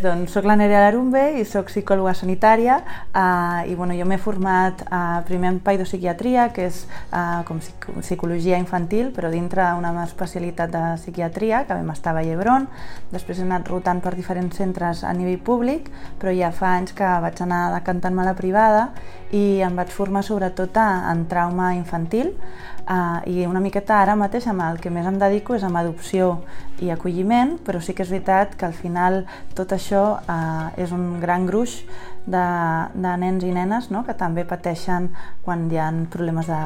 Doncs soc la Nerea Larumbe i soc psicòloga sanitària eh, i bueno, jo m'he format eh, primer en paidopsiquiatria, que és eh, com psicologia infantil, però dintre d'una especialitat de psiquiatria, que vam estar a Vallebron. Després he anat rotant per diferents centres a nivell públic, però ja fa anys que vaig anar decantant-me a la privada i em vaig formar sobretot en trauma infantil Uh, I una miqueta ara mateix amb el que més em dedico és amb adopció i acolliment, però sí que és veritat que al final tot això uh, és un gran gruix de, de nens i nenes no? que també pateixen quan hi ha problemes de,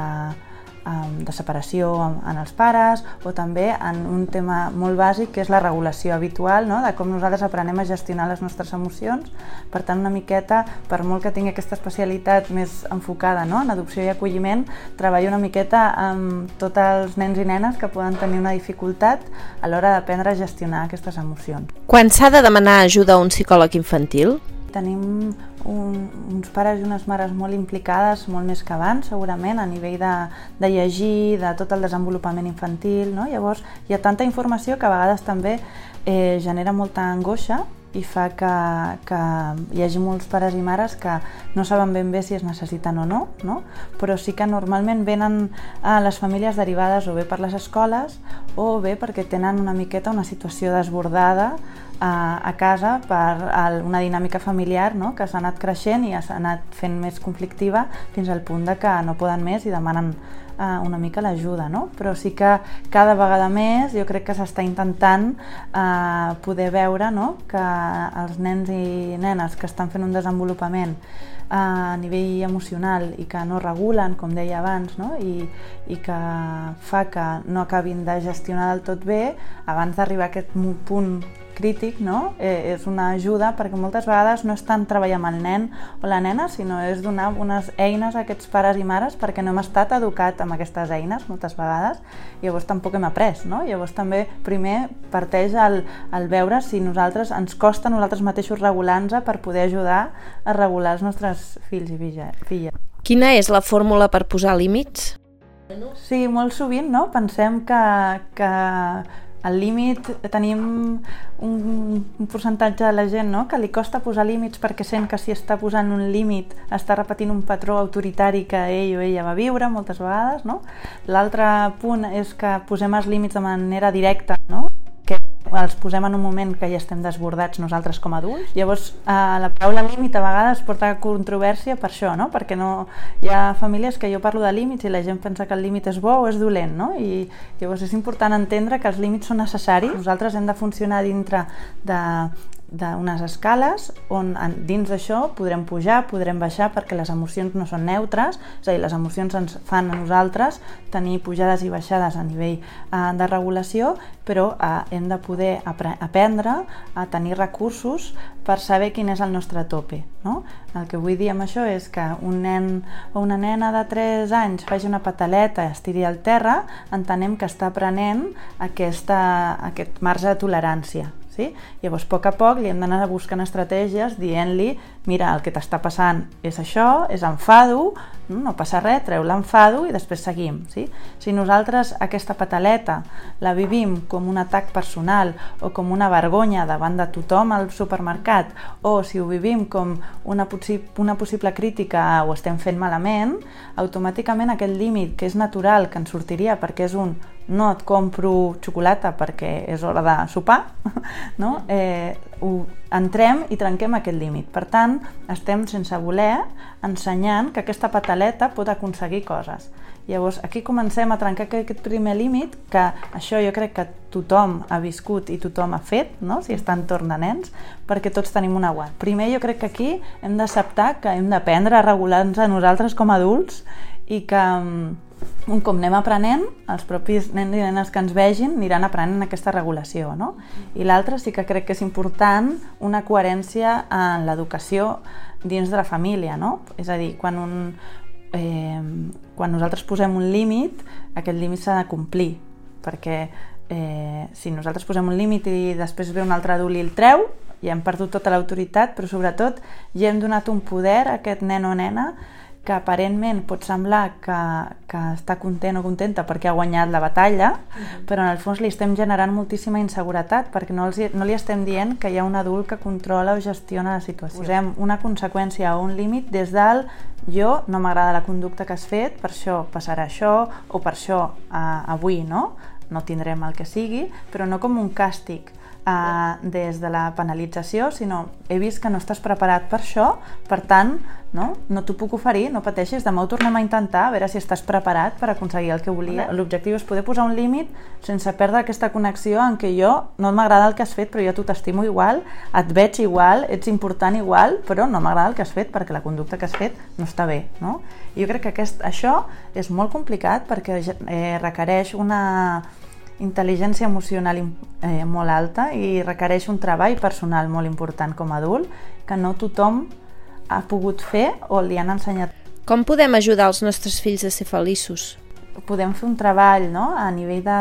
de separació en els pares o també en un tema molt bàsic que és la regulació habitual, no? de com nosaltres aprenem a gestionar les nostres emocions. Per tant, una miqueta, per molt que tingui aquesta especialitat més enfocada no? en adopció i acolliment, treballo una miqueta amb tots els nens i nenes que poden tenir una dificultat a l'hora d'aprendre a gestionar aquestes emocions. Quan s'ha de demanar ajuda a un psicòleg infantil? Tenim un, uns pares i unes mares molt implicades, molt més que abans, segurament, a nivell de, de llegir, de tot el desenvolupament infantil, no? Llavors, hi ha tanta informació que a vegades també eh, genera molta angoixa i fa que, que hi hagi molts pares i mares que no saben ben bé si es necessiten o no, no? però sí que normalment venen a les famílies derivades o bé per les escoles o bé perquè tenen una miqueta una situació desbordada a, a casa per el, una dinàmica familiar no? que s'ha anat creixent i s'ha anat fent més conflictiva fins al punt de que no poden més i demanen uh, una mica l'ajuda, no? però sí que cada vegada més jo crec que s'està intentant uh, poder veure no? que els nens i nenes que estan fent un desenvolupament a nivell emocional i que no regulen, com deia abans, no? I, i que fa que no acabin de gestionar del tot bé abans d'arribar a aquest punt crític no? eh, és una ajuda perquè moltes vegades no és tant treballar amb el nen o la nena, sinó és donar unes eines a aquests pares i mares perquè no hem estat educat amb aquestes eines moltes vegades i llavors tampoc hem après. No? Llavors també primer parteix el, el veure si nosaltres ens costa nosaltres mateixos regular-nos per poder ajudar a regular els nostres fills i filles. Quina és la fórmula per posar límits? Sí, molt sovint no? pensem que, que al límit tenim un, un percentatge de la gent no? que li costa posar límits perquè sent que si està posant un límit està repetint un patró autoritari que ell o ella va viure moltes vegades. No? L'altre punt és que posem els límits de manera directa, no? Els posem en un moment que ja estem desbordats nosaltres com a adults. Llavors, eh, la paraula límit a vegades porta controvèrsia per això, no? perquè no, hi ha famílies que jo parlo de límits i la gent pensa que el límit és bo o és dolent, no? i llavors és important entendre que els límits són necessaris. Nosaltres hem de funcionar dintre de d'unes escales on dins d'això podrem pujar, podrem baixar perquè les emocions no són neutres, és a dir, les emocions ens fan a nosaltres tenir pujades i baixades a nivell eh, de regulació, però eh, hem de poder aprendre a tenir recursos per saber quin és el nostre tope. No? El que vull dir amb això és que un nen o una nena de 3 anys faci una pataleta i estiri al terra, entenem que està aprenent aquesta, aquest marge de tolerància. Sí? Llavors, a poc a poc, li hem d'anar buscant estratègies dient-li mira, el que t'està passant és això, és enfado, no passa res, treu l'enfado i després seguim. Sí? Si nosaltres aquesta pataleta la vivim com un atac personal o com una vergonya davant de tothom al supermercat o si ho vivim com una, possi una possible crítica o estem fent malament, automàticament aquest límit que és natural, que ens sortiria perquè és un no et compro xocolata perquè és hora de sopar, no? eh, ho entrem i trenquem aquest límit. Per tant, estem sense voler ensenyant que aquesta pataleta pot aconseguir coses. Llavors, aquí comencem a trencar aquest primer límit, que això jo crec que tothom ha viscut i tothom ha fet, no? si està entorn de nens, perquè tots tenim un aguant. Primer, jo crec que aquí hem d'acceptar que hem d'aprendre a regular-nos a nosaltres com a adults i que un cop anem aprenent, els propis nens i nenes que ens vegin aniran aprenent aquesta regulació. No? I l'altre sí que crec que és important una coherència en l'educació dins de la família. No? És a dir, quan, un, eh, quan nosaltres posem un límit, aquest límit s'ha de complir, perquè eh, si nosaltres posem un límit i després ve un altre adult i el treu, ja hem perdut tota l'autoritat, però sobretot ja hem donat un poder a aquest nen o nena que aparentment pot semblar que, que està content o contenta perquè ha guanyat la batalla, uh -huh. però en el fons li estem generant moltíssima inseguretat perquè no, els, no li estem dient que hi ha un adult que controla o gestiona la situació. Posem una conseqüència o un límit des del jo no m'agrada la conducta que has fet, per això passarà això o per això eh, avui no? no tindrem el que sigui, però no com un càstig uh, des de la penalització, sinó he vist que no estàs preparat per això, per tant, no, no t'ho puc oferir, no pateixis, demà ho tornem a intentar, a veure si estàs preparat per aconseguir el que volia. L'objectiu és poder posar un límit sense perdre aquesta connexió en què jo no m'agrada el que has fet, però jo tu t'estimo igual, et veig igual, ets important igual, però no m'agrada el que has fet perquè la conducta que has fet no està bé. No? Jo crec que aquest, això és molt complicat perquè eh, requereix una intel·ligència emocional eh, molt alta i requereix un treball personal molt important com a adult que no tothom ha pogut fer o li han ensenyat. Com podem ajudar els nostres fills a ser feliços? Podem fer un treball no? a nivell de...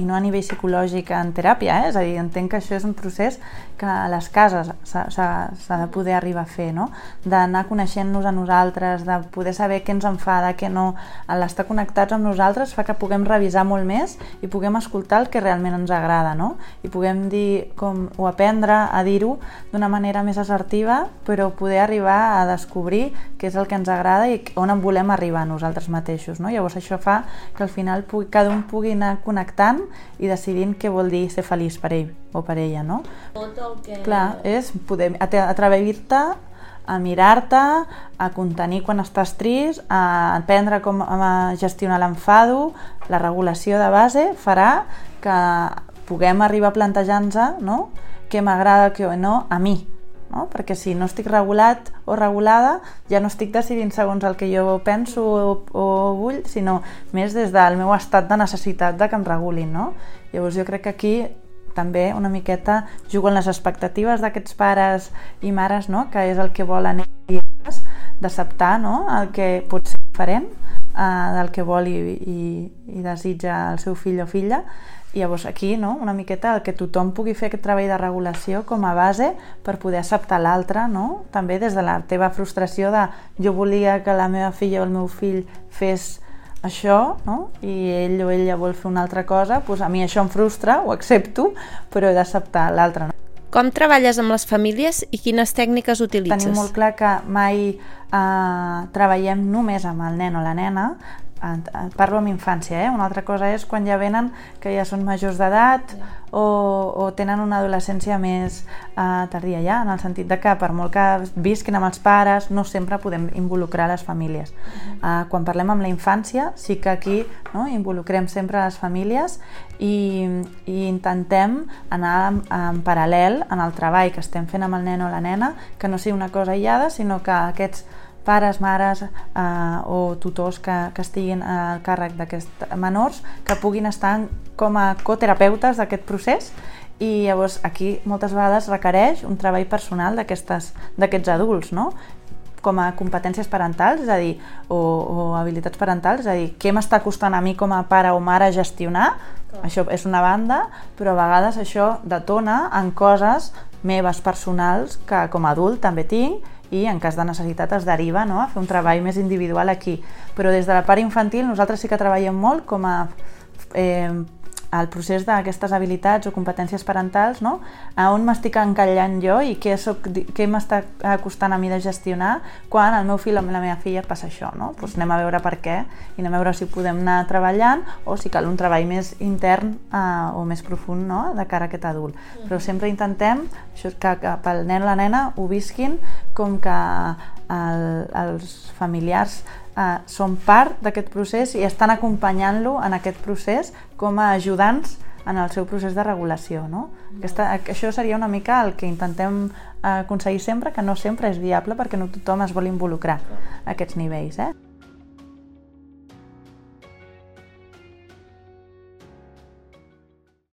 i no a nivell psicològic en teràpia, eh? és a dir, entenc que això és un procés que a les cases s'ha de poder arribar a fer, no? d'anar coneixent-nos a nosaltres, de poder saber què ens enfada, què no, l'estar connectats amb nosaltres fa que puguem revisar molt més i puguem escoltar el que realment ens agrada, no? i puguem dir com, o aprendre a dir-ho d'una manera més assertiva, però poder arribar a descobrir què és el que ens agrada i on en volem arribar nosaltres mateixos. No? I Llavors això fa que al final pugui, cada un pugui anar connectant i decidint què vol dir ser feliç per ell o per ella, no? Tot el que... Clar, és poder atrevir-te a mirar-te, a contenir quan estàs trist, a aprendre com a gestionar l'enfado, la regulació de base farà que puguem arribar a plantejar-nos no? què m'agrada, què no, a mi, no? perquè si no estic regulat o regulada ja no estic decidint segons el que jo penso o, o vull, sinó més des del meu estat de necessitat de que em regulin. No? Llavors jo crec que aquí també una miqueta juguen les expectatives d'aquests pares i mares, no? que és el que volen ells, d'acceptar no? el que pot ser diferent eh, del que vol i, i, i desitja el seu fill o filla llavors aquí, no? una miqueta, el que tothom pugui fer aquest treball de regulació com a base per poder acceptar l'altre, no? també des de la teva frustració de jo volia que la meva filla o el meu fill fes això, no? i ell o ella vol fer una altra cosa, doncs a mi això em frustra, ho accepto, però he d'acceptar l'altre. No? Com treballes amb les famílies i quines tècniques utilitzes? Tenim molt clar que mai eh, treballem només amb el nen o la nena, parlo amb infància, eh? una altra cosa és quan ja venen que ja són majors d'edat yeah. o, o tenen una adolescència més uh, tardia ja, en el sentit de que per molt que visquin amb els pares no sempre podem involucrar les famílies. Uh -huh. uh, quan parlem amb la infància sí que aquí no, involucrem sempre les famílies i, i intentem anar en, en paral·lel en el treball que estem fent amb el nen o la nena, que no sigui una cosa aïllada, sinó que aquests pares, mares eh, o tutors que, que estiguin al càrrec d'aquests menors que puguin estar com a coterapeutes d'aquest procés i llavors aquí moltes vegades requereix un treball personal d'aquests adults, no? com a competències parentals, és a dir, o, o habilitats parentals, és a dir, què m'està costant a mi com a pare o mare gestionar, Clar. això és una banda, però a vegades això detona en coses meves personals que com a adult també tinc i en cas de necessitat es deriva no, a fer un treball més individual aquí. Però des de la part infantil nosaltres sí que treballem molt com a eh, el procés d'aquestes habilitats o competències parentals, no? a on m'estic encallant jo i què, soc, què m'està costant a mi de gestionar quan el meu fill o la meva filla passa això. No? Pues anem a veure per què i anem a veure si podem anar treballant o si cal un treball més intern eh, o més profund no? de cara a aquest adult. Però sempre intentem això, que, que pel nen o la nena ho visquin com que el, els familiars eh, són part d'aquest procés i estan acompanyant-lo en aquest procés com a ajudants en el seu procés de regulació. No? Aquesta, això seria una mica el que intentem aconseguir sempre, que no sempre és viable perquè no tothom es vol involucrar a aquests nivells. Eh?